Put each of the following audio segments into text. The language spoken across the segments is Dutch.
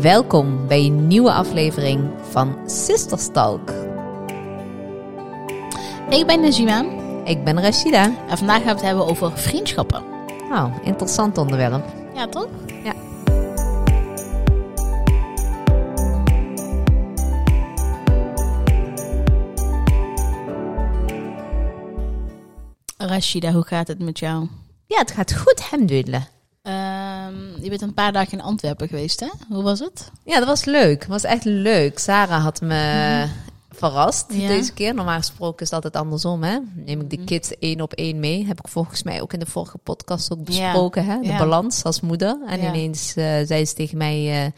Welkom bij een nieuwe aflevering van Sisterstalk. Ik ben Najima Ik ben Rashida. en vandaag gaan we het hebben over vriendschappen. Nou, interessant onderwerp. Ja, toch? Ja. Rashida, hoe gaat het met jou? Ja, het gaat goed, alhamdulillah. Je bent een paar dagen in Antwerpen geweest, hè? Hoe was het? Ja, dat was leuk. Het was echt leuk. Sarah had me verrast Ja. deze keer. Normaal gesproken is het altijd andersom, hè. Neem ik de kids één op één mee. Heb ik volgens mij ook in de vorige podcast ook besproken, hè. De Ja. balans als moeder. En Ja. ineens eh, zei ze tegen mij... eh,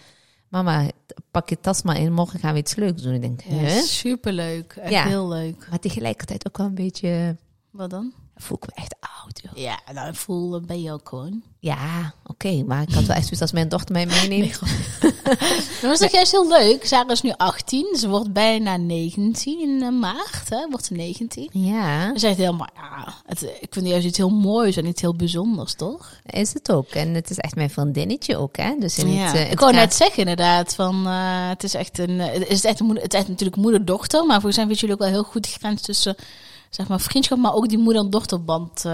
Mama, pak je tas maar in. Morgen gaan we iets leuks doen. Ik denk, hè? superleuk. Echt Ja. heel leuk. Maar tegelijkertijd ook wel een beetje... Wat dan? Voel ik me echt oud, joh. Ja, nou, voel eh, ben je ook gewoon. Ja, oké. maar ik had wel echt zoiets als mijn dochter mij meeneemt. Dat was toch juist heel leuk. Sarah is nu 18. Ze wordt bijna 19 in eh, maart, hè? Wordt ze 19. Ja, Ze zegt helemaal, ja, het, ik vind juist iets heel moois en iets heel bijzonders, toch? is het ook. En het is echt mijn vriendinnetje ook, hè. Dus in Ja, het, eh, ik gaat- net zeggen inderdaad, van uh, het is echt een, het is echt een moeder, het is echt natuurlijk moeder-dochter, maar volgens mij weten jullie ook wel heel goed de grens tussen, zeg maar, vriendschap, maar ook die moeder-dochterband uh,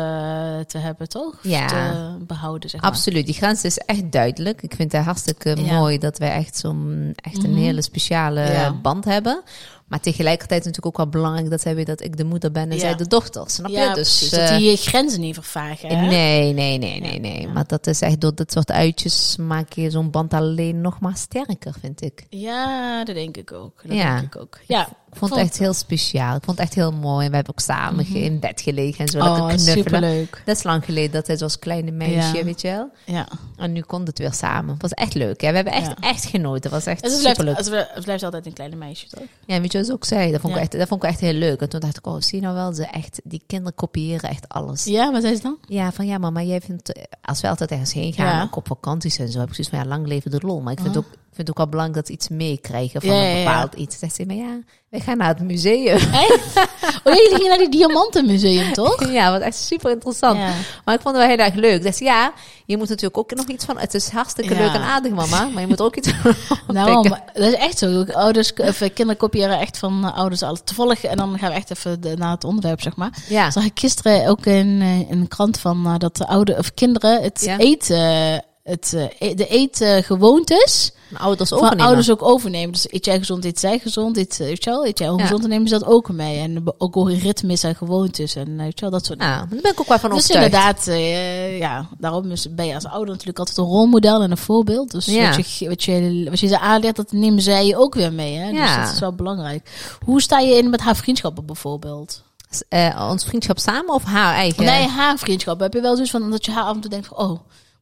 te hebben, toch? Ja. Te behouden, zeg maar. Absoluut, die grens is echt duidelijk. Ik vind het hartstikke Ja. mooi dat wij echt zo'n echt een Mhm. hele speciale Ja. band hebben. Maar tegelijkertijd natuurlijk ook wel belangrijk dat zij weet dat ik de moeder ben en Ja. zij de dochter. Snap je? Dus precies, eh, dat die grenzen niet vervagen, hè? Nee, nee, nee, nee, nee. Maar dat is echt door dit soort uitjes maak je zo'n band alleen nog maar sterker, vind ik. Ja, dat denk ik ook. Dat Ja. denk ik ook. Ja, Ik vond het echt heel speciaal. Ik vond het echt heel mooi. En we hebben ook samen ge- in bed gelegen en zo. Mhm. oh, knuffelen. superleuk. Dat is lang geleden dat hij zoals kleine meisje, Ja. weet je wel. Ja. En nu komt het weer samen. Het was echt leuk. Hè? We hebben echt, Ja. echt genoten. Het was echt Het blijft, superleuk. het blijft- het blijft altijd een kleine meisje, toch? Ja, weet je wat ze ook zei? Dat vond, ik echt, dat vond ik echt heel leuk. En toen dacht ik, oh, zie nou wel, ze echt, die kinderen kopiëren echt alles. Ja, wat zei ze dan? Ja, van ja, mama, jij vindt, eh, als we altijd ergens heen gaan, Ja. ook op vakanties en zo, heb ik zoiets van ja, lang leven de lol. Maar ik vind, Oh. ook, ik vind ook wel belangrijk dat ze iets meekrijgen van Ja, een ja. bepaald iets. Zegt ze, maar ja, wij gaan naar het museum. Echt? Oh, jullie gingen naar die Diamantenmuseum, toch? ja, wat echt super interessant. Ja. Maar ik vond het wel heel erg leuk. Ze, ja, je moet natuurlijk ook nog iets van, het is hartstikke leuk en aardig mama, maar je moet er ook iets van Nou, maar dat is echt zo. Ouders, of kinderen kopiëren echt van eh, ouders alles. Toevallig, en dan gaan we echt even de- naar het onderwerp, zeg maar. Ja, Zag ik gisteren ook in, eh, in een krant van eh, dat de oude of kinderen het eten, het, eh, e- de eetgewoontes mijn ouders van ouders ook overnemen. Dus eet jij gezond, eet zij gezond, eet, eh, weet je wel, eet jij ongezond, dan nemen ze dat ook mee. En ook over ritmes en gewoontes en eh, weet je wel, dat soort dingen. Daar ben ik ook wel van Dus overtuigd. inderdaad, ja, daarom ben je als ouder natuurlijk altijd een rolmodel en een voorbeeld. Dus Ja. wat, je, wat, je, wat je ze aanleert, dat nemen zij je ook weer mee. Hè? Dus Ja. dat is wel belangrijk. Hoe sta je in met haar vriendschappen bijvoorbeeld? Ons vriendschap samen of haar eigen? Nee, haar vriendschap. Heb je wel zoiets van dat je haar af en toe denkt van, oh,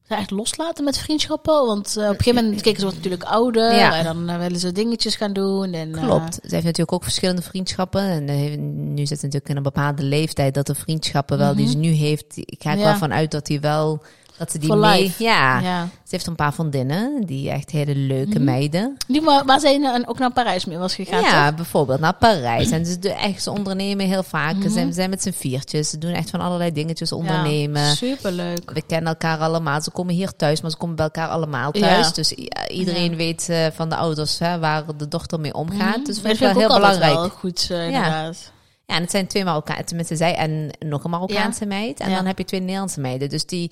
ik echt loslaten met vriendschappen? Want eh, op een gegeven moment, kijk, ze wordt natuurlijk ouder Ja. en dan eh, willen ze dingetjes gaan doen. En, eh, Klopt. Ze heeft natuurlijk ook verschillende vriendschappen. En nu zit ze natuurlijk in een bepaalde leeftijd dat de vriendschappen wel die ze nu heeft. Ik ga er Mhm. Ja. wel van uit dat die wel. Dat ze die For mee. life. Ja. ja. Ze heeft een paar vriendinnen. Die echt hele leuke Mhm. meiden. Die waar, waar zij na- ook naar Parijs mee was gegaan. ja, toch? bijvoorbeeld naar Parijs. En ze, echt, ze ondernemen heel vaak. Mhm. Ze zijn, zijn met z'n viertjes. Ze doen echt van allerlei dingetjes ondernemen. Ja, superleuk. We kennen elkaar allemaal. Ze komen hier thuis, maar ze komen bij elkaar allemaal thuis. Ja. Dus iedereen weet eh, van de ouders hè, waar de dochter mee omgaat. Mhm. Dus vind ik wel heel belangrijk. Wel goed, eh, inderdaad. Ja, en het zijn twee Marokkaanse, tenminste zij en nog een Marokkaanse meid. En Ja. dan heb je twee Nederlandse meiden. Dus die,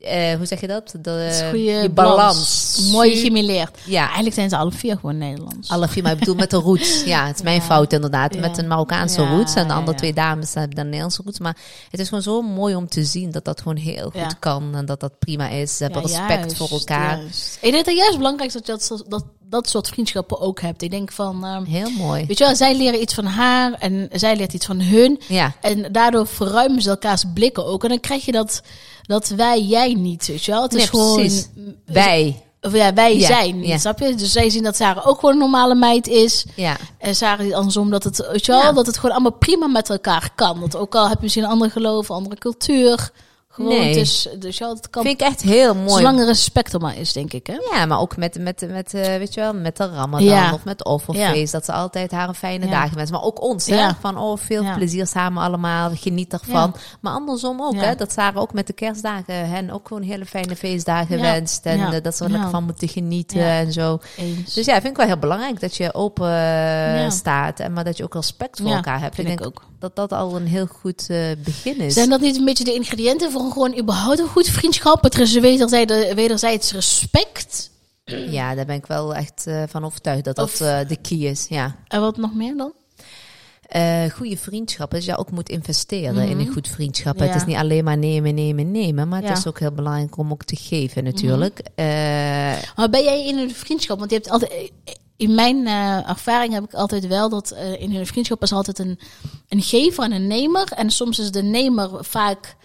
eh, hoe zeg je dat? De, is goede die balans. Mooi gemileerd. Ja, Eigenlijk zijn ze alle vier gewoon Nederlands. alle vier, maar ik bedoel met de roots. Ja, het is mijn Ja. fout inderdaad. Ja. Met een Marokkaanse Ja, roots. En de andere twee dames hebben dan Nederlandse roots. Maar het is gewoon zo mooi om te zien dat dat gewoon heel goed kan. En dat dat prima is. Ze hebben respect juist, voor elkaar. juist. Ik denk dat het juist belangrijk is dat je dat, dat, dat soort vriendschappen ook hebt. Ik denk van, ehm, Heel mooi. weet je wel, zij leren iets van haar en zij leert iets van hun. Ja, En daardoor verruimen ze elkaars blikken ook. En dan krijg je dat, dat wij, jij niet, weet je wel. Het is gewoon... precies. wij. Of ja, wij Ja, zijn, ja. snap je? Dus zij zien dat Sarah ook gewoon een normale meid is. Ja, En Sarah andersom dat het, weet je wel, dat het gewoon allemaal prima met elkaar kan. Dat ook al heb je misschien een andere geloof, een andere cultuur, Gewoon, Nee. dus ja, het kan, Vind ik echt heel mooi. zolang er respect er maar is, denk ik, hè? Ja, maar ook met, met, met, eh, weet je wel, met de Ramadan Ja. of met Offerfeest. Dat ze altijd haar een fijne dagen wensen. Maar ook ons, hè. Ja. Van, oh, veel plezier samen allemaal. Geniet ervan. Maar andersom ook, hè. Dat Sarah ook met de kerstdagen hen ook gewoon hele fijne feestdagen wenst. En eh, dat ze er lekker van moeten genieten en zo. Eens. Dus ja, vind ik wel heel belangrijk dat je open eh, staat. En maar dat je ook respect voor elkaar hebt. vind ik ik denk ook. dat dat al een heel goed begin is. Zijn dat niet een beetje de ingrediënten voor gewoon überhaupt een goed vriendschap? Het is wederzijds, wederzijds respect. Ja, daar ben ik wel echt eh, van overtuigd dat dat eh, de key is. Ja. En wat nog meer dan? Eh goede vriendschap is je ook moet investeren in een goed vriendschap. Mhm. Ja. Het is niet alleen maar nemen, nemen, nemen. Maar het Ja. is ook heel belangrijk om ook te geven natuurlijk. Mhm. Maar ben jij in een vriendschap? Want je hebt altijd. In mijn ervaring heb ik altijd wel dat in een vriendschap is altijd een, een gever en een nemer. En soms is de nemer vaak.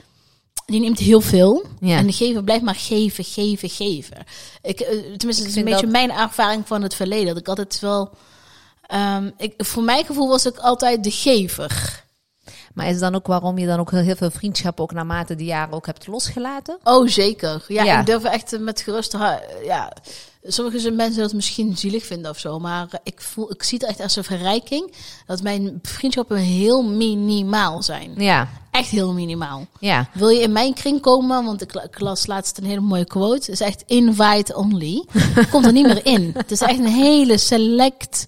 Die neemt heel veel. Ja. En de gever blijft maar geven, geven, geven. Ik, eh, tenminste, het is een beetje dat- mijn ervaring van het verleden. Dat ik altijd wel. ehm, ik, voor mijn gevoel was ik altijd de gever. Maar is het dan ook waarom je dan ook heel, veel vriendschappen ook naarmate de jaren ook hebt losgelaten? Oh, zeker. Ja, Ja. ik durf echt met geruste ha- Ja, sommige mensen dat misschien zielig vinden of zo. Maar ik, voel, ik zie het echt als een verrijking. Dat mijn vriendschappen heel minimaal zijn. Ja, Echt heel minimaal. ja. Wil je in mijn kring komen? Want ik, la- ik las laatst een hele mooie quote. Het is echt invite only. Komt er niet meer in. Het is echt een hele select...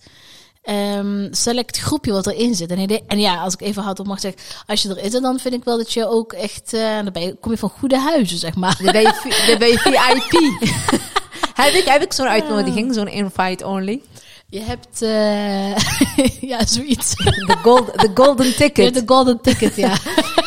ehm, select groepje wat erin zit. En, en ja, als ik even hard op mag zeggen, als je erin zit, dan vind ik wel dat je ook echt, dan ben je, kom je van goede huizen, zeg maar. Dan ben je, vi- dan ben je VIP. heb ik, heb ik zo'n uitnodiging, zo'n invite only? Je hebt, eh, ja, zoiets. De, gold, de golden Je hebt ticket. de golden ticket, ja.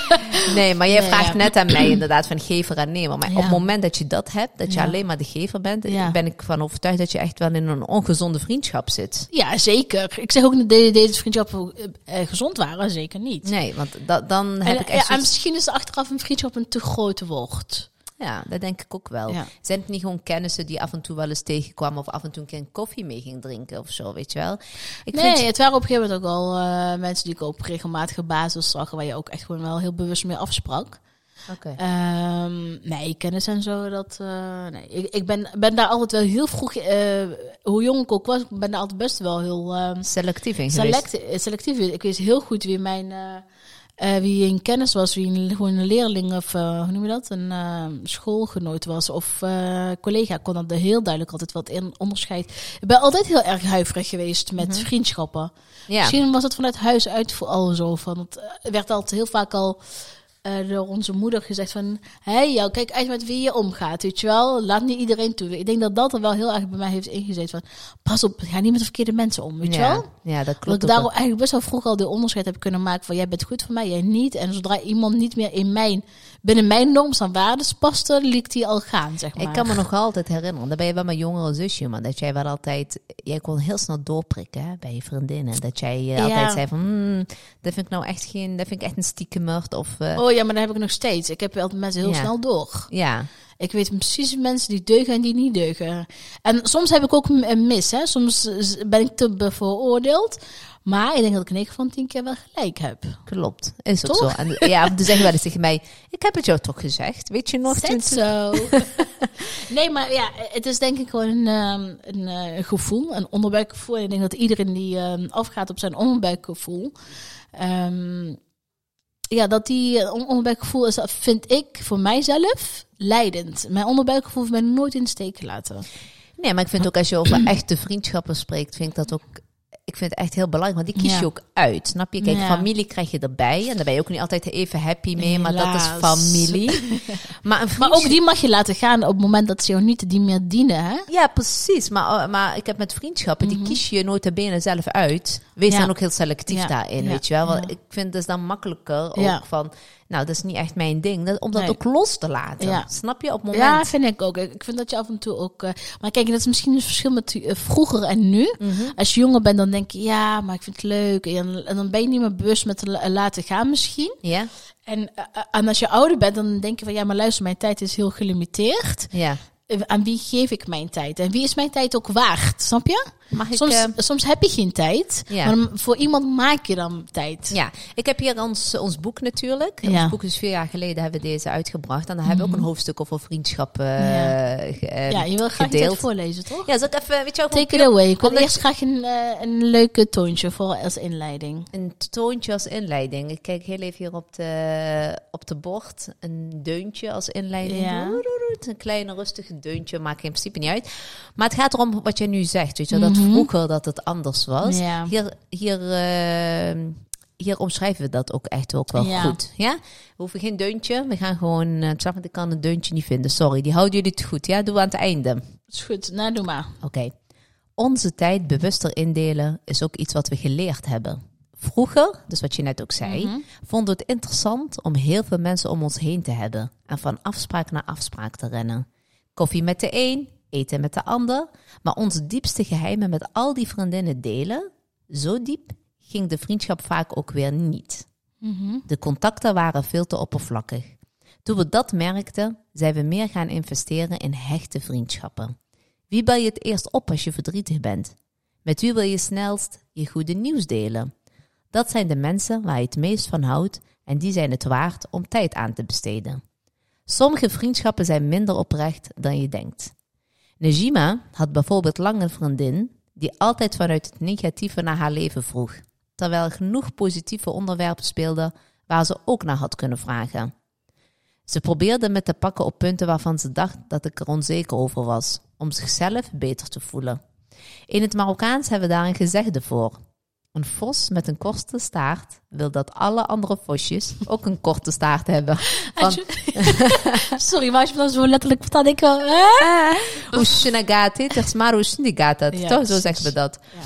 Nee, maar jij Nee, vraagt ja. net aan mij inderdaad van gever en nemer. Maar op Ja. het moment dat je dat hebt, dat je Ja. alleen maar de gever bent, Ja. ben ik van overtuigd dat je echt wel in een ongezonde vriendschap zit. Ja, zeker. Ik zeg ook niet dat de- deze vriendschappen eh, eh, gezond waren, zeker niet. Nee, want da- dan heb En, ik ja, echt en zoiets- misschien is achteraf een vriendschap een te grote woord. Ja, dat denk ik ook wel. Ja. Zijn het niet gewoon kennissen die af en toe wel eens tegenkwamen of af en toe een keer koffie mee ging drinken of zo, weet je wel? Ik nee, vind, het waren op een gegeven moment ook al eh, mensen die ik op regelmatige basis zag, waar je ook echt gewoon wel heel bewust mee afsprak. Oké. Ehm, nee, kennis en zo, dat... eh, nee. ik, ik ben, ben daar altijd wel heel vroeg... eh, hoe jong ik ook was, ik ben daar altijd best wel heel... ehm, Selectief in selectief. is. Ik wist heel goed wie mijn... eh, wie in kennis was, wie een, gewoon een leerling of eh, hoe noem je dat? Een eh, schoolgenoot was of collega kon dat er heel duidelijk altijd wat in onderscheid. Ik ben altijd heel erg huiverig geweest met vriendschappen. Ja. Misschien was het vanuit huis uit voor al zo van. Het werd altijd heel vaak al eh, door onze moeder gezegd van, hé, hey, jou, kijk uit met wie je omgaat, weet je wel. Laat niet iedereen toe. Ik denk dat dat er wel heel erg bij mij heeft ingezet van, pas op, ga niet met de verkeerde mensen om, weet je ja. wel. Ja, dat Dat klopt. ik ook daar wel. eigenlijk best wel vroeg al de onderscheid heb kunnen maken van jij bent goed voor mij, jij niet. En zodra iemand niet meer in mijn, binnen mijn norms en waarden paste, liet die al gaan, zeg maar. Ik kan me nog altijd herinneren, dan ben je wel mijn jongere zusje, maar dat jij wel altijd, jij kon heel snel doorprikken hè, bij je vriendinnen. Dat jij eh, Ja. altijd zei van, hmm, dat vind ik nou echt geen, dat vind ik echt een stiekemert of, eh, Oh ja, maar dat heb ik nog steeds. Ik heb altijd mensen heel Ja. snel door. ja. Ik weet precies mensen die deugen en die niet deugen. En soms heb ik ook een mis. Hè. Soms ben ik te bevooroordeeld. Maar ik denk dat ik 9 van 10 keer wel gelijk heb. Klopt, is ook Toch? zo. En, ja, dan zeggen wel eens tegen mij, ik heb het jou toch gezegd, weet je nog? Zet zo. nee, maar ja, het is denk ik gewoon een, ehm, een eh, gevoel, een onderbuikgevoel. En ik denk dat iedereen die ehm, afgaat op zijn onderbuikgevoel, ehm, ja, dat die eh, on- onderbuikgevoel is, vind ik voor mijzelf leidend. Mijn onderbuikgevoel heeft mij nooit in de steek gelaten. Nee, maar ik vind ook als je over echte vriendschappen spreekt, vind ik dat ook. Ik vind het echt heel belangrijk, want die kies Ja. je ook uit. Snap je? Kijk, Ja. familie krijg je erbij. En daar ben je ook niet altijd even happy mee, maar dat is familie. maar, ook die mag je laten gaan op het moment dat ze jou niet die meer dienen, hè? Ja, precies. Maar, uh, maar ik heb met vriendschappen, die kies je nota bene zelf uit. Wees Mhm. Ja. dan ook heel selectief daarin, weet je wel. Want ik vind het dus dan makkelijker ook van... Nou, dat is niet echt mijn ding. Dat, om dat Nee. ook los te laten. Ja. Snap je? Op het moment... Ja, vind ik ook. Ik vind dat je af en toe ook. eh, maar kijk, dat is misschien een verschil met eh, vroeger en nu. Mhm. Als je jonger bent, dan denk je ja, maar ik vind het leuk. En, en dan ben je niet meer bewust met la- laten gaan, misschien. Ja? En, eh, en als je ouder bent, dan denk je van ja, maar luister, mijn tijd is heel gelimiteerd. Ja. Eh, aan wie geef ik mijn tijd? En wie is mijn tijd ook waard? Snap je? Mag ik, soms, eh, soms heb je geen tijd, Ja. maar voor iemand maak je dan tijd. Ja, ik heb hier ons, ons boek natuurlijk. Ja. Ons boek is vier jaar geleden hebben we deze uitgebracht. En dan hebben we ook een hoofdstuk over vriendschappen Ja. eh, Ja, je wil graag gedeeld. voorlezen, toch? Ja, zal ik even, weet je wel, Take it away. Ik wil eerst graag een, een leuke toontje voor als inleiding. Een toontje als inleiding. Ik kijk heel even hier op de, op de bord. Een deuntje als inleiding. Ja. Een kleine rustige deuntje, maakt in principe niet uit. Maar het gaat erom wat je nu zegt. Weet je, dat Mhm. vroeger dat het anders was. Ja. Hier, hier, eh, hier omschrijven we dat ook echt ook wel Ja. goed. Ja? We hoeven geen deuntje. We gaan gewoon... eh snap je, ik kan een deuntje niet vinden. Sorry, die houden jullie te goed. Ja, doen we aan het einde. Is goed, nou doe maar. Oké. Onze tijd bewuster indelen is ook iets wat we geleerd hebben. Vroeger, dus wat je net ook zei, Mhm. vonden we het interessant om heel veel mensen om ons heen te hebben en van afspraak naar afspraak te rennen. Koffie met de een, eten met de ander, maar onze diepste geheimen met al die vriendinnen delen, zo diep ging de vriendschap vaak ook weer niet. Mhm. De contacten waren veel te oppervlakkig. Toen we dat merkten, zijn we meer gaan investeren in hechte vriendschappen. Wie bel je het eerst op als je verdrietig bent? Met wie wil je snelst je goede nieuws delen? Dat zijn de mensen waar je het meest van houdt en die zijn het waard om tijd aan te besteden. Sommige vriendschappen zijn minder oprecht dan je denkt. Najima had bijvoorbeeld lang een vriendin die altijd vanuit het negatieve naar haar leven vroeg, terwijl er genoeg positieve onderwerpen speelden waar ze ook naar had kunnen vragen. Ze probeerde me te pakken op punten waarvan ze dacht dat ik er onzeker over was, om zichzelf beter te voelen. In het Marokkaans hebben we daar een gezegde voor. Een vos met een korte staart wil dat alle andere vosjes ook een korte staart hebben. Van, Sorry, maar als je me dan zo letterlijk vertaalt, denk ik wel... hè? Toch, zo zeggen we dat. Ja.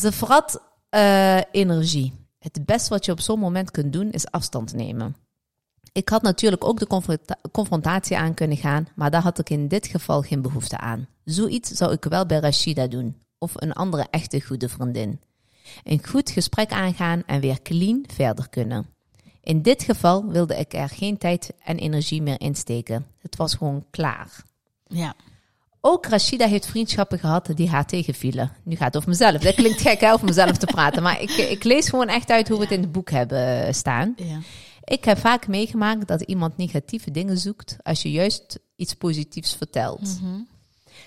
Ze vrat eh, energie. Het beste wat je op zo'n moment kunt doen is afstand nemen. Ik had natuurlijk ook de confronta- confrontatie aan kunnen gaan, maar daar had ik in dit geval geen behoefte aan. Zoiets zou ik wel bij Rashida doen, of een andere echte goede vriendin. Een goed gesprek aangaan en weer clean verder kunnen. In dit geval wilde ik er geen tijd en energie meer insteken. Het was gewoon klaar. Ja. Ook Rashida heeft vriendschappen gehad die haar tegenvielen. Nu gaat het over mezelf. Dat klinkt gek hè, over mezelf te praten. Maar ik, ik lees gewoon echt uit hoe we het in het boek hebben staan. ja. Ik heb vaak meegemaakt dat iemand negatieve dingen zoekt als je juist iets positiefs vertelt. Mhm.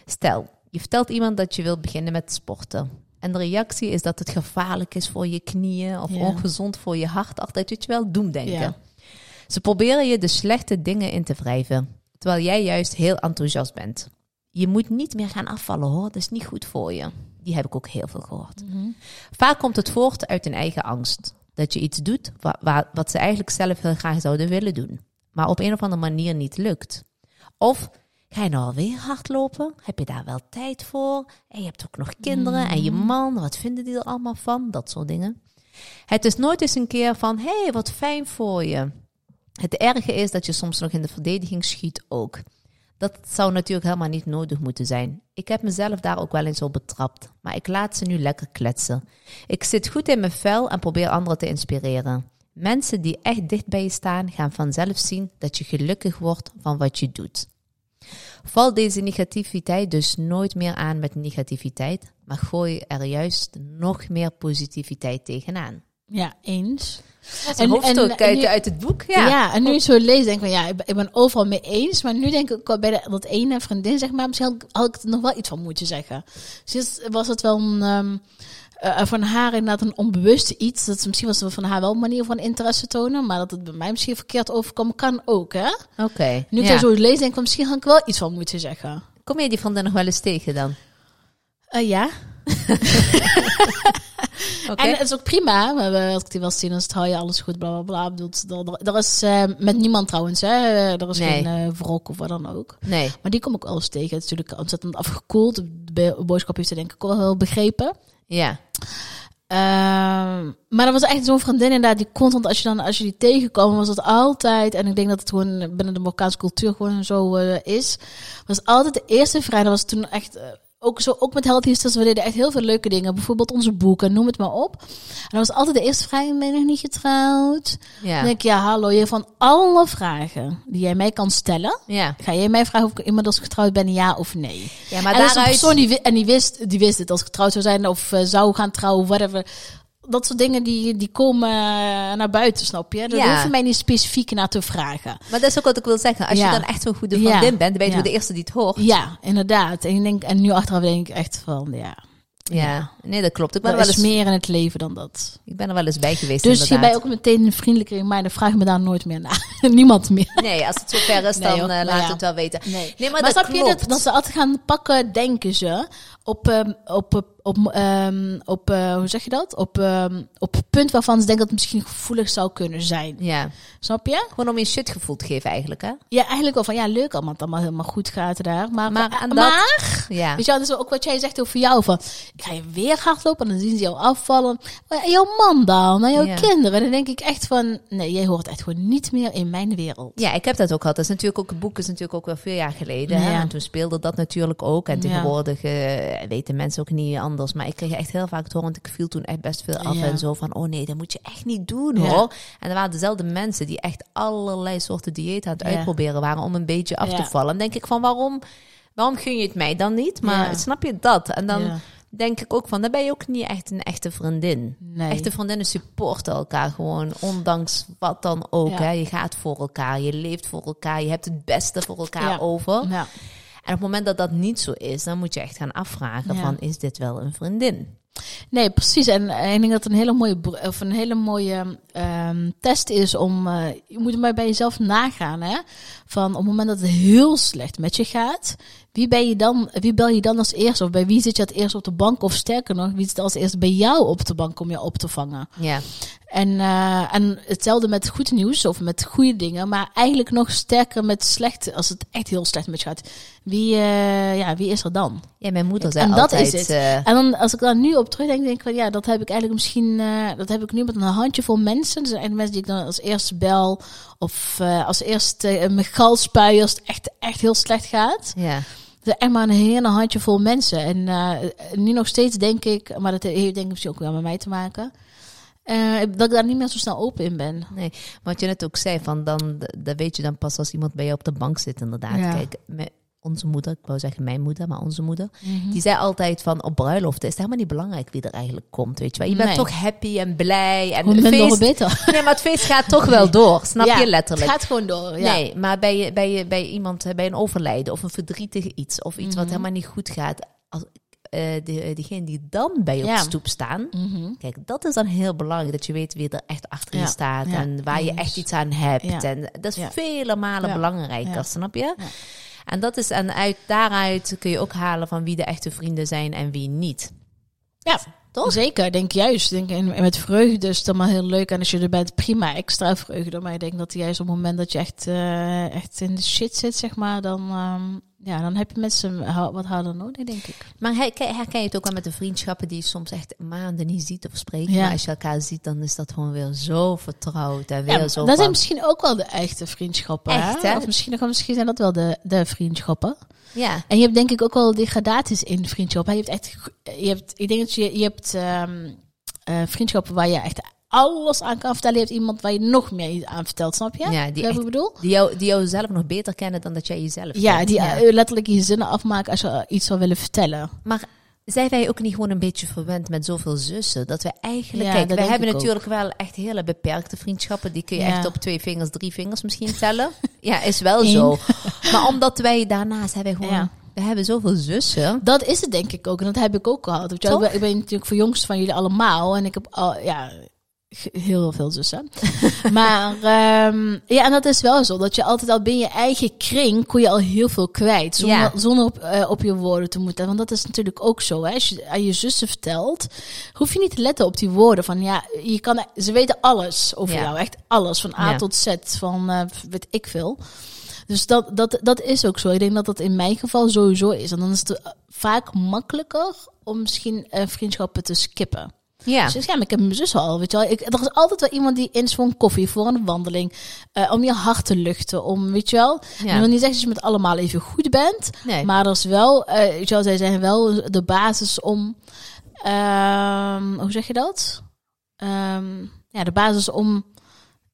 Stel, je vertelt iemand dat je wilt beginnen met sporten. En de reactie is dat het gevaarlijk is voor je knieën of Ja. ongezond voor je hart. Altijd, weet je wel, doemdenken. Ja. Ze proberen je de slechte dingen in te wrijven, terwijl jij juist heel enthousiast bent. Je moet niet meer gaan afvallen hoor, dat is niet goed voor je. Die heb ik ook heel veel gehoord. Mhm. Vaak komt het voort uit een eigen angst. Dat je iets doet wa- wa- wat ze eigenlijk zelf heel graag zouden willen doen. Maar op een of andere manier niet lukt. Of ga je nou alweer hardlopen? Heb je daar wel tijd voor? En je hebt ook nog kinderen en je man. Wat vinden die er allemaal van? Dat soort dingen. Het is nooit eens een keer van, hé, hey, wat fijn voor je. Het erge is dat je soms nog in de verdediging schiet ook. Dat zou natuurlijk helemaal niet nodig moeten zijn. Ik heb mezelf daar ook wel eens op betrapt, maar ik laat ze nu lekker kletsen. Ik zit goed in mijn vel en probeer anderen te inspireren. Mensen die echt dicht bij je staan, gaan vanzelf zien dat je gelukkig wordt van wat je doet. Val deze negativiteit dus nooit meer aan met negativiteit, maar gooi er juist nog meer positiviteit tegenaan. Ja, eens. Dat En- een hoofdstuk en- en uit, nu- uit het boek. Ja, Ja. en nu je zo lees, denk ik van ja, ik ben, ik ben overal mee eens. Maar nu denk ik bij de, dat ene vriendin, zeg maar, misschien had, ik- had ik er nog wel iets van moeten zeggen. Dus was het wel een, ehm, eh, van haar inderdaad een onbewuste iets. Dat ze, misschien was van haar wel een manier van interesse tonen, maar dat het bij mij misschien verkeerd overkomen kan ook, hè? Oké. Nu ik ja. zo lees, denk ik van misschien had ik wel iets van moeten zeggen. Kom je die vriendin nog wel eens tegen dan? Eh, ja. Oké. En het is ook prima. We hebben, als ik die wel zien, dan hou je alles goed, bla bla bla. Er, er is eh, met niemand trouwens, hè. Er is Nee. geen eh wrok of wat dan ook. Nee. Maar die kom ik wel eens tegen. Het is natuurlijk ontzettend afgekoeld. De bo- boodschap heeft ze denk ik wel begrepen. Ja. Ehm, maar dat was echt zo'n vriendin inderdaad, die constant, als je dan, als je die tegenkwam, was het altijd, en ik denk dat het gewoon binnen de Marokkaanse cultuur gewoon zo eh, is, was altijd de eerste vrijdag, was toen echt, eh, ook, zo, ook met Healthy Sisters, we deden echt heel veel leuke dingen. Bijvoorbeeld onze boeken, noem het maar op. En dan was altijd de eerste vraag, ben je nog niet getrouwd? Ja. Dan denk ik, ja, hallo, je van alle vragen die jij mij kan stellen, Ja. ga jij mij vragen of ik inmiddels getrouwd ben, ja of nee? ja, maar en is een daaruit... persoon die, en die wist, die wist het als ik getrouwd zou zijn of eh, zou gaan trouwen, whatever. Dat soort dingen die, die komen eh, naar buiten, snap je? Daar Ja. hoef je mij niet specifiek naar te vragen. Maar dat is ook wat ik wil zeggen. Als Ja. je dan echt zo'n goede Ja. vriendin bent, dan ben je de eerste die het hoort. Ja, inderdaad. En, ik denk, en nu achteraf denk ik echt van, ja, Ja. Nee, dat klopt. Ik ben, er er wel is eens, meer in het leven dan dat. ik ben er wel eens bij geweest, Dus inderdaad. hierbij ook meteen een vriendelijke reminder, vraag me daar nooit meer naar. Niemand meer. Nee, als het zover is, Nee, dan joh. eh, Nou laat het wel weten. Nee, Nee, maar, maar, dat snap je dat, dat ze altijd gaan pakken, denken ze, op, ehm, op, op, ehm, op eh, hoe zeg je dat? Op, ehm, op het punt waarvan ze denken dat het misschien gevoelig zou kunnen zijn. Ja, Snap je? gewoon om je shit gevoel te geven eigenlijk, hè? Ja, eigenlijk wel van, ja, leuk allemaal, het allemaal helemaal goed gaat daar. Maar, Maar maar, aan dat- maar Ja. weet je wel, dat is ook wat jij zegt over jou, van, ik ga je weer hardlopen en dan zien ze jou afvallen. Maar en jouw man dan, en jouw Ja. kinderen, dan denk ik echt van, nee, jij hoort echt gewoon niet meer in mijn wereld. Ja, ik heb dat ook gehad. Dat is natuurlijk ook, het boek is natuurlijk ook wel veel jaar geleden. Hè? En toen speelde dat natuurlijk ook. En tegenwoordig eh, weten mensen ook niet anders. Maar ik kreeg echt heel vaak horen, want ik viel toen echt best veel af. Ja. En zo van, oh nee, dat moet je echt niet doen Ja. hoor. En er waren dezelfde mensen die echt allerlei soorten dieet aan het uitproberen waren om een beetje af te vallen. Dan denk ik van, waarom, waarom gun je het mij dan niet? Maar snap je dat? En dan denk ik ook van, dan ben je ook niet echt een echte vriendin. Nee. Echte vriendinnen supporten elkaar gewoon, ondanks wat dan ook. Ja. Hè? Je gaat voor elkaar, je leeft voor elkaar, je hebt het beste voor elkaar Ja. over. Ja. En op het moment dat dat niet zo is, dan moet je echt gaan afvragen Ja. van, is dit wel een vriendin? Nee, precies. En eh, ik denk dat het een hele mooie, of een hele mooie ehm, test is om. eh, je moet maar bij jezelf nagaan. Hè? Van op het moment dat het heel slecht met je gaat, wie, ben je dan, wie bel je dan als eerste? Of bij wie zit je het eerst op de bank? Of sterker nog, wie zit als eerste bij jou op de bank om je op te vangen? Ja, En, eh, en hetzelfde met goed nieuws of met goede dingen, maar eigenlijk nog sterker met slecht, als het echt heel slecht met je gaat. Wie, eh, ja, wie is er dan? ja mijn moeder zei En dat altijd... is het. eh, En dan, als ik daar nu op terugdenk, denk ik van ja, dat heb ik eigenlijk misschien, dat heb ik nu met een handjevol mensen. Dat zijn eigenlijk mensen die ik dan als eerste bel. Of als eerste uh, mijn galspuien als het echt, echt heel slecht gaat. ja. Zijn echt maar een hele handjevol mensen. En nu nog steeds denk ik, maar dat heeft denk ik misschien ook wel met mij te maken. Eh, dat ik daar niet meer zo snel open in ben. Nee, wat je net ook zei, van dan, dat weet je dan pas als iemand bij je op de bank zit, inderdaad. Ja. Kijk, onze moeder, ik wou zeggen mijn moeder, maar onze moeder, die zei altijd van op bruiloften is het helemaal niet belangrijk wie er eigenlijk komt, weet je wel. Je bent toch happy en blij en het feest, beter. nee, maar het feest gaat toch wel door, snap Ja, je letterlijk. Het gaat gewoon door. Ja. Nee, maar bij, je, bij, je, bij iemand, eh, bij een overlijden of een verdrietig iets of iets wat Mhm. helemaal niet goed gaat, als, de, diegene die dan bij je op de stoep staan, Mhm. Kijk, dat is dan heel belangrijk. Dat je weet wie er echt achter je staat. en waar je echt iets aan hebt. En dat is vele malen belangrijker, snap je? En, dat is, en uit, daaruit kun je ook halen van wie de echte vrienden zijn en wie niet. Ja, Toch? Zeker, denk juist. Denk, en met vreugde is het allemaal heel leuk. En als je er bent, prima, extra vreugde. Maar ik denk dat juist op het moment dat je echt, eh, echt in de shit zit, zeg maar, dan, ehm, ja, dan heb je mensen wat harder nodig, denk ik. Maar herken, je het ook wel met de vriendschappen die je soms echt maanden niet ziet of spreekt. Ja. Maar als je elkaar ziet, dan is dat gewoon weer zo vertrouwd. En weer Ja, zo dat van- zijn misschien ook wel de echte vriendschappen. Echt, hè? Of misschien, nog- misschien zijn dat wel de, de vriendschappen. Ja, En je hebt denk ik ook wel degradaties in vriendschappen. Je hebt echt, je hebt, ik denk dat je, je hebt ehm, eh, vriendschappen waar je echt alles aan kan vertellen. Je hebt iemand waar je nog meer aan vertelt, snap je? Ja, die echt- ik bedoel? die jou, die jou zelf nog beter kennen dan dat jij jezelf Ja, kent. die eh, letterlijk je zinnen afmaken als je iets zou willen vertellen. Maar zijn wij ook niet gewoon een beetje verwend met zoveel zussen? Dat we eigenlijk... Ja, kijk, we hebben ook. natuurlijk wel echt hele beperkte vriendschappen. Die kun je Ja. echt op twee vingers, drie vingers misschien tellen. ja, is wel Eén. zo. Maar omdat wij daarnaast hebben gewoon... Ja. We hebben zoveel zussen. Dat is het denk ik ook. En dat heb ik ook gehad. Weet je? Ik, ben, natuurlijk voor jongst van jullie allemaal. En ik heb al, ja, heel veel zussen. maar ehm, ja, en dat is wel zo. Dat je altijd al binnen je eigen kring kon je al heel veel kwijt. Zonder, Ja. zonder op, eh, op je woorden te moeten. Want dat is natuurlijk ook zo. Hè? Als je aan je zussen vertelt, hoef je niet te letten op die woorden. Van ja, je kan, ze weten alles over Ja. jou. Echt alles. Van A Ja. tot Z. Van eh, weet ik veel. Dus dat, dat, dat is ook zo. Ik denk dat dat in mijn geval sowieso is. En dan is het eh, vaak makkelijker om misschien vriendschappen te skippen. Ja. Dus ja, maar ik heb mijn zus al, weet je wel. Ik, er is altijd wel iemand die in zo'n koffie voor een wandeling, eh, om je hart te luchten, om, weet je wel. Ja. Ik wil niet zeggen dat je met allemaal even goed bent, Nee. maar er is wel, eh weet je wel, zij zijn wel de basis om, ehm, hoe zeg je dat? Ehm, ja, de basis om,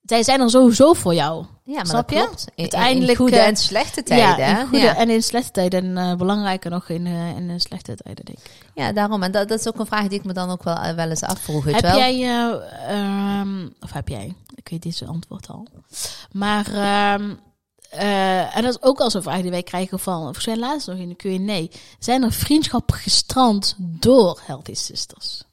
zij zijn er sowieso voor jou. ja, maar Snap dat je? klopt. In, in- Uiteindelijk, in goede eh, en slechte tijden. ja, in goede ja. en in slechte tijden. En eh, belangrijker nog in, eh, in slechte tijden, denk ik. Ja, daarom. En dat, dat is ook een vraag die ik me dan ook wel, wel eens afvroeg. Heb wel? jij, eh, ehm, of heb jij, ik weet deze antwoord al. Maar, ehm, eh, en dat is ook al zo'n vraag die wij krijgen van, volgens mij laatst nog in de Q&A. Zijn er vriendschappen gestrand door Healthy Sisters?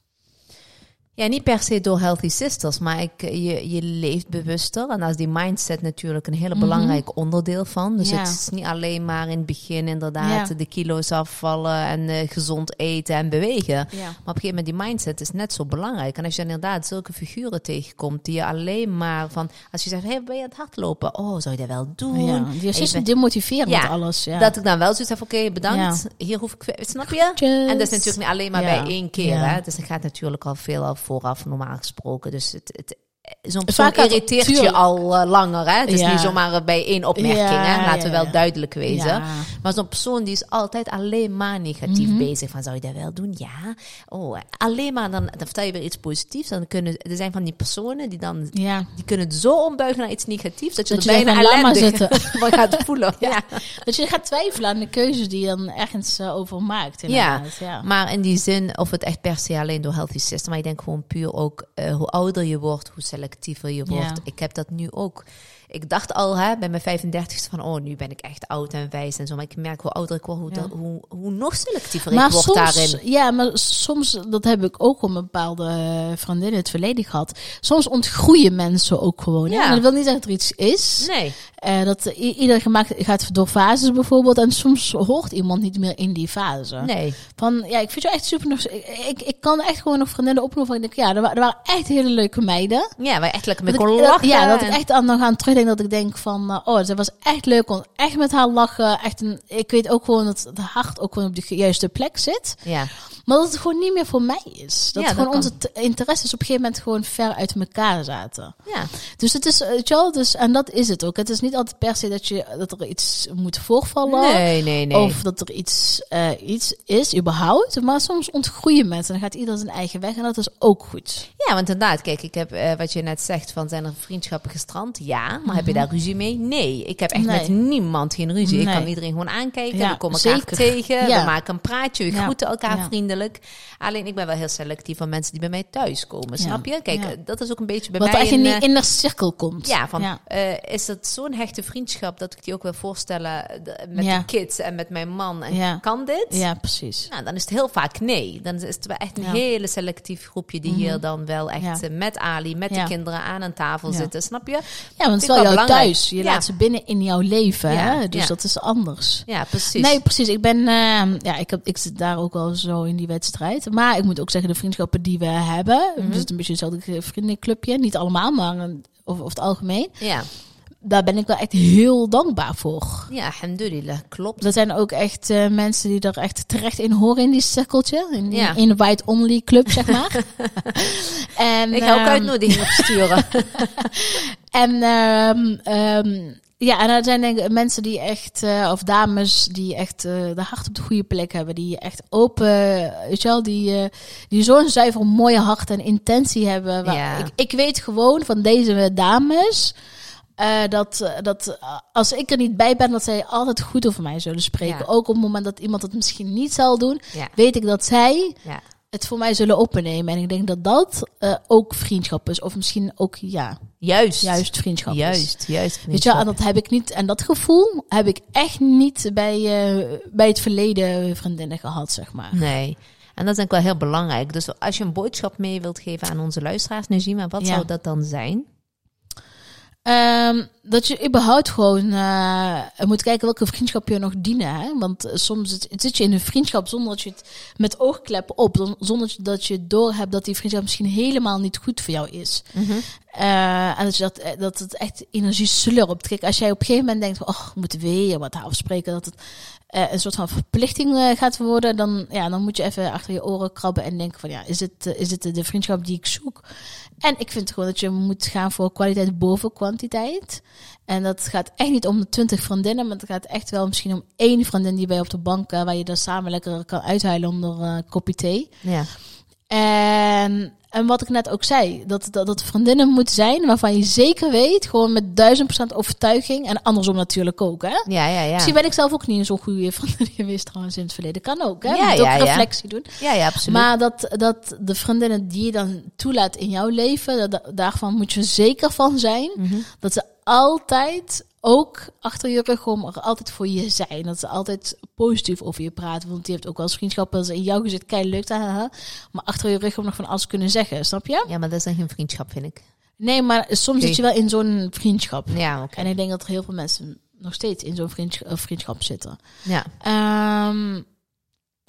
Ja, niet per se door Healthy Sisters, maar ik, je, je leeft bewuster. En daar is die mindset natuurlijk een hele Mhm. belangrijk onderdeel van. Dus Ja. het is niet alleen maar in het begin inderdaad Ja. de kilo's afvallen en eh, gezond eten en bewegen. Ja. Maar op een gegeven moment, die mindset is net zo belangrijk. En als je inderdaad zulke figuren tegenkomt die je alleen maar van... Als je zegt, hey, ben je aan het hardlopen? Oh, zou je dat wel doen? ja. Is demotiverend Ja, met alles. Ja. Dat ik dan wel zoiets heb, oké, bedankt. Hier hoef ik... Snap je? En dat is natuurlijk niet alleen maar bij één keer. Hè? Dus het gaat natuurlijk al veel al vooraf normaal gesproken. Dus het, het, zo'n persoon Vaak irriteert je tuurlijk. al eh, langer. Hè? Het is Ja. niet zomaar bij één opmerking. Ja, hè? Laten we ja, wel duidelijk wezen. Maar zo'n persoon die is altijd alleen maar negatief Mhm. bezig. Van, zou je dat wel doen? Ja. Oh, alleen maar dan, dan vertel je weer iets positiefs. Dan kunnen, er zijn van die personen die dan... Die kunnen het zo ombuigen naar iets negatiefs dat je Dat er je bijna maar ellendig van gaat voelen. ja. Dat je gaat twijfelen aan de keuzes die je dan ergens eh, over maakt. Ja. Maar in die zin, of het echt per se alleen door healthy system, maar ik denk gewoon puur ook eh, hoe ouder je wordt, hoe selectiever je wordt. Ja. Ik heb dat nu ook. Ik dacht al hè, bij mijn 35ste van, oh, nu ben ik echt oud en wijs en zo. Maar ik merk hoe ouder ik word, hoe, Ja. dat- hoe, hoe nog selectiever Maar ik word soms, daarin. ja, maar soms, dat heb ik ook een bepaalde vriendinnen in het verleden gehad. Soms ontgroeien mensen ook gewoon. Ja. En dat wil niet zeggen dat er iets is. Nee, Eh, dat ieder gemaakt gaat door fases bijvoorbeeld. En soms hoort iemand niet meer in die fase. nee. Van ja, ik vind je echt super. nog- Ik, ik, ik kan echt gewoon nog vriendinnen opnoemen. van Ik denk, ja, er, wa- waren echt hele leuke meiden. Ja, waar echt lekker met kon ik- lachen. ja, dat ik echt aan nog aan dat ik denk van, eh, oh, ze was echt leuk, kon echt met haar lachen. Echt een, ik weet ook gewoon dat het hart ook gewoon op de juiste plek zit. Ja, Maar dat het gewoon niet meer voor mij is. Dat Ja, gewoon onze interesses op een gegeven moment gewoon ver uit elkaar zaten. ja. Dus het is, eh, wel, dus, en dat is het ook. Het is niet altijd per se dat, je, dat er iets moet voorvallen. Nee, nee, nee. Of dat er iets, eh, iets is, überhaupt. Maar soms ontgroeien mensen. Dan gaat ieder zijn eigen weg. En dat is ook goed. Ja, want inderdaad, kijk, ik heb eh, wat je net zegt van zijn er vriendschappen gestrand? Ja, maar heb je daar ruzie mee? Nee, ik heb echt Mhm. Nee. met niemand geen ruzie. Ik kan iedereen gewoon aankijken, Ja, we komen elkaar zeker. tegen, Ja. we maken een praatje, we groeten elkaar Ja. Alleen ik ben wel heel selectief van mensen die bij mij thuiskomen, Ja. snap je? Kijk, dat is ook een beetje bij Wat mij echt in een, die eh, inner cirkel komt. ja, van eh, is het zo'n hechte vriendschap dat ik die ook wil voorstellen eh, de- met de kids en met mijn man en Ja. kan dit? Ja, precies. Nou, dan is het heel vaak nee. Dan is het wel echt een hele selectief groepje die hier dan wel echt met Ali, met de kinderen aan een tafel zitten, snap je? Ja, want het is wel jouw thuis. Je Ja. laat ze binnen in jouw leven. Hè? Dus dat is anders. Ja, precies. Nee, precies. Ik ben, eh, ja, ik, heb, ik zit daar ook wel zo in die wedstrijd. Maar ik moet ook zeggen, de vriendschappen die we hebben, Mhm. dus het is een beetje hetzelfde vriendenclubje. Niet allemaal, maar een- over het algemeen. Ja, Daar ben ik wel echt heel dankbaar voor. ja, alhamdulillah, klopt. Er zijn ook echt eh, mensen die er echt terecht in horen in die cirkeltje. In die Ja. invite only club, zeg maar. en, Ik ga ook ehm, uitnodigingen opsturen. En ehm, ja, en er zijn denk ik mensen die echt, eh, of dames die echt eh, de hart op de goede plek hebben. Die echt open, weet je wel, die, eh, die zo'n zuiver mooie hart en intentie hebben. Waar Ja. ik, ik weet gewoon van deze dames. dat, dat als ik er niet bij ben, dat zij altijd goed over mij zullen spreken. Ja. Ook op het moment dat iemand het misschien niet zal doen, Ja, weet ik dat zij ja. Het voor mij zullen opnemen. En ik denk dat dat eh, ook vriendschap is. Of misschien ook, ja, Juist. juist vriendschap is. Juist, juist. Weet je, wel, en dat heb ik niet. En dat gevoel heb ik echt niet bij, eh, bij het verleden vriendinnen gehad, zeg maar. Nee. En dat is denk ik wel heel belangrijk. Dus als je een boodschap mee wilt geven aan onze luisteraars, Najima, wat Ja. zou dat dan zijn? Ehm, dat je überhaupt gewoon eh, moet kijken welke vriendschap je nog dienen. Hè? Want eh, soms zit, zit je in een vriendschap zonder dat je het met oogkleppen op, zon- zonder dat je door hebt dat die vriendschap misschien helemaal niet goed voor jou is. Mhm. Eh, en dat, je dat, dat het echt energie slurpt. Kijk, als jij op een gegeven moment denkt, oh, we moeten weer wat afspreken, dat het een soort van verplichting gaat worden, dan, ja, dan moet je even achter je oren krabben en denken van, ja, is het, is het de vriendschap die ik zoek? En ik vind gewoon dat je moet gaan voor kwaliteit boven kwantiteit. En dat gaat echt niet om de twintig vriendinnen, maar het gaat echt wel misschien om één vriendin die bij je op de bank, eh, waar je dan samen lekker kan uithuilen onder eh, een kopje thee. Ja. En, en wat ik net ook zei, dat, dat, dat vriendinnen moeten zijn waarvan je zeker weet, gewoon met duizend procent overtuiging. En andersom natuurlijk ook, hè? Ja, ja, ja. Misschien ben ik zelf ook niet zo'n goede vriendin geweest trouwens in het verleden. Kan ook, hè? Ja, Moet ja, ook ja. reflectie doen. Ja, ja, absoluut. Maar dat, dat de vriendinnen die je dan toelaat in jouw leven, dat- dat, daarvan moet je zeker van zijn Mhm. dat ze altijd ook achter je rug om er altijd voor je zijn. Dat ze altijd positief over je praten. Want die heeft ook wel eens vriendschappen dat ze in jouw gezicht kei leuk haha, maar achter je rug om nog van alles kunnen zeggen. Snap je? Ja, maar dat is dan geen vriendschap, vind ik. Nee, maar soms zit je wel in zo'n vriendschap. Ja, oké. En ik denk dat er heel veel mensen nog steeds in zo'n vriendsch- eh, vriendschap zitten. Ja. Ehm,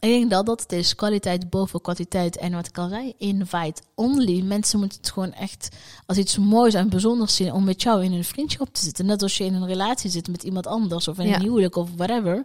ik denk dat dat het is. Kwaliteit boven kwantiteit. En wat ik al zei, invite only. Mensen moeten het gewoon echt als iets moois en bijzonders zien om met jou in een vriendschap te zitten. Net als je in een relatie zit met iemand anders of in Ja. een huwelijk of whatever.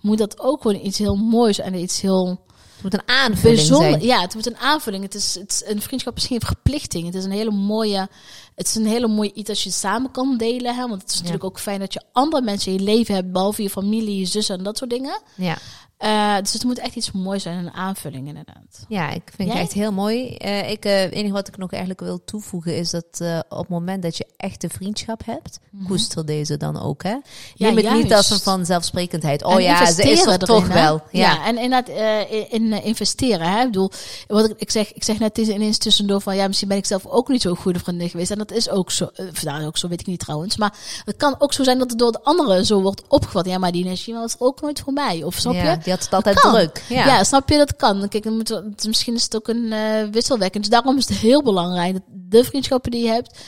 Moet dat ook gewoon iets heel moois en iets heel Het moet een aanvulling bijzonder. zijn. Ja, het wordt een aanvulling. Het is, het is een vriendschap is geen verplichting. Het is een hele mooie. Het is een hele mooie iets dat je samen kan delen. Hè? Want het is natuurlijk ook fijn dat je andere mensen in je leven hebt, behalve je familie, je zussen en dat soort dingen. Ja. Eh, dus het moet echt iets moois zijn, een aanvulling inderdaad. Ja, ik vind Jij? het echt heel mooi. Eh, ik, eh, het enige wat ik nog eigenlijk wil toevoegen is dat op het moment dat je echte vriendschap hebt, koester deze dan ook. Hè? Neem het niet als een vanzelfsprekendheid. Oh En ja, ze is er toch hè? wel. Ja. Ja. en inderdaad in, in, investeren. Hè? Ik bedoel, wat ik, ik, zeg, ik zeg net ineens tussendoor van ja, misschien ben ik zelf ook niet zo'n goede vriendin geweest. En dat is ook zo. nou, ook zo weet ik niet trouwens. Maar het kan ook zo zijn dat het door de anderen zo wordt opgevat. Ja, maar die energie was ook nooit voor mij. Of snap Ja, je? Die had het altijd druk. Ja. Ja. snap je? Dat kan. Kijk, dan moet, misschien is het ook een wisselwerking. Dus daarom is het heel belangrijk dat de vriendschappen die je hebt,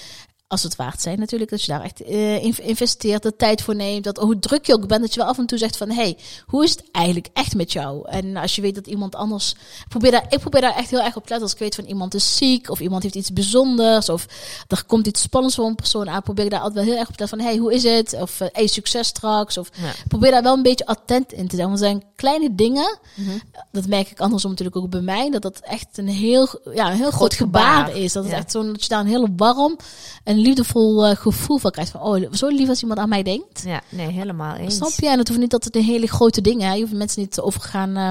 als het waard zijn natuurlijk, dat je daar echt in- investeert, de tijd voor neemt. Dat hoe druk je ook bent, dat je wel af en toe zegt van, hey, hoe is het eigenlijk echt met jou? En als je weet dat iemand anders, ik probeer daar, ik probeer daar echt heel erg op te letten. Als ik weet van iemand is ziek, of iemand heeft iets bijzonders, of er komt iets spannends voor een persoon aan, probeer ik daar altijd wel heel erg op te letten van, hey, hoe is het? Of eh, hey, succes straks. Of Ja. probeer daar wel een beetje attent in te zijn. Want er zijn kleine dingen, Mhm. dat merk ik andersom natuurlijk ook bij mij, dat dat echt een heel, ja, een heel groot, Groot gebaar, gebaar. is. Dat is echt zo dat je daar een heel warm en liefdevol eh, gevoel van krijgt. Van, oh, zo lief als iemand aan mij denkt. ja, nee, helemaal eens. Snap je? En het hoeft niet dat het een hele grote dingen. Hè? Je hoeft mensen niet over gaan eh,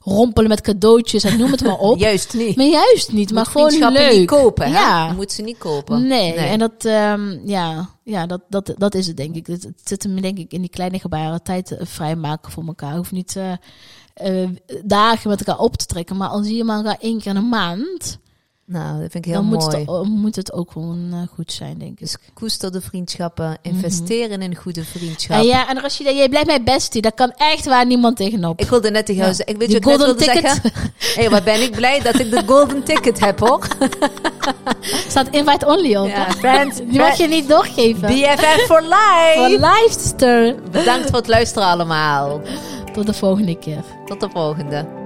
rompelen met cadeautjes en noem het maar op. Juist niet. Maar juist niet, maar gewoon leuk. niet kopen. Hè? Ja. Moet ze niet kopen. Nee, en dat, ehm, ja, ja dat, dat, dat is het denk ik. Het, het zit hem denk ik in die kleine gebaren tijd eh, vrijmaken voor elkaar. Hoeft niet eh, eh, dagen met elkaar op te trekken, maar al zie je elkaar één keer in een maand, Nou, dat vind ik heel dan moet mooi. het, oh, moet het ook gewoon eh, goed zijn, denk ik. Dus koester de vriendschappen. Investeer in een goede vriendschap. En ja, en Rashida, jij blijft mijn bestie. Daar kan echt waar niemand tegenop. Ik wilde net tegen jou Ja. zeggen. Ik weet je ik wilde ticket. zeggen? Hé, wat ben ik blij dat ik de golden ticket heb, hoor. staat invite only op. Ja, friends, Die mag je niet doorgeven. BFF for life. Voor live, sister. Bedankt voor het luisteren allemaal. Tot de volgende keer. Tot de volgende.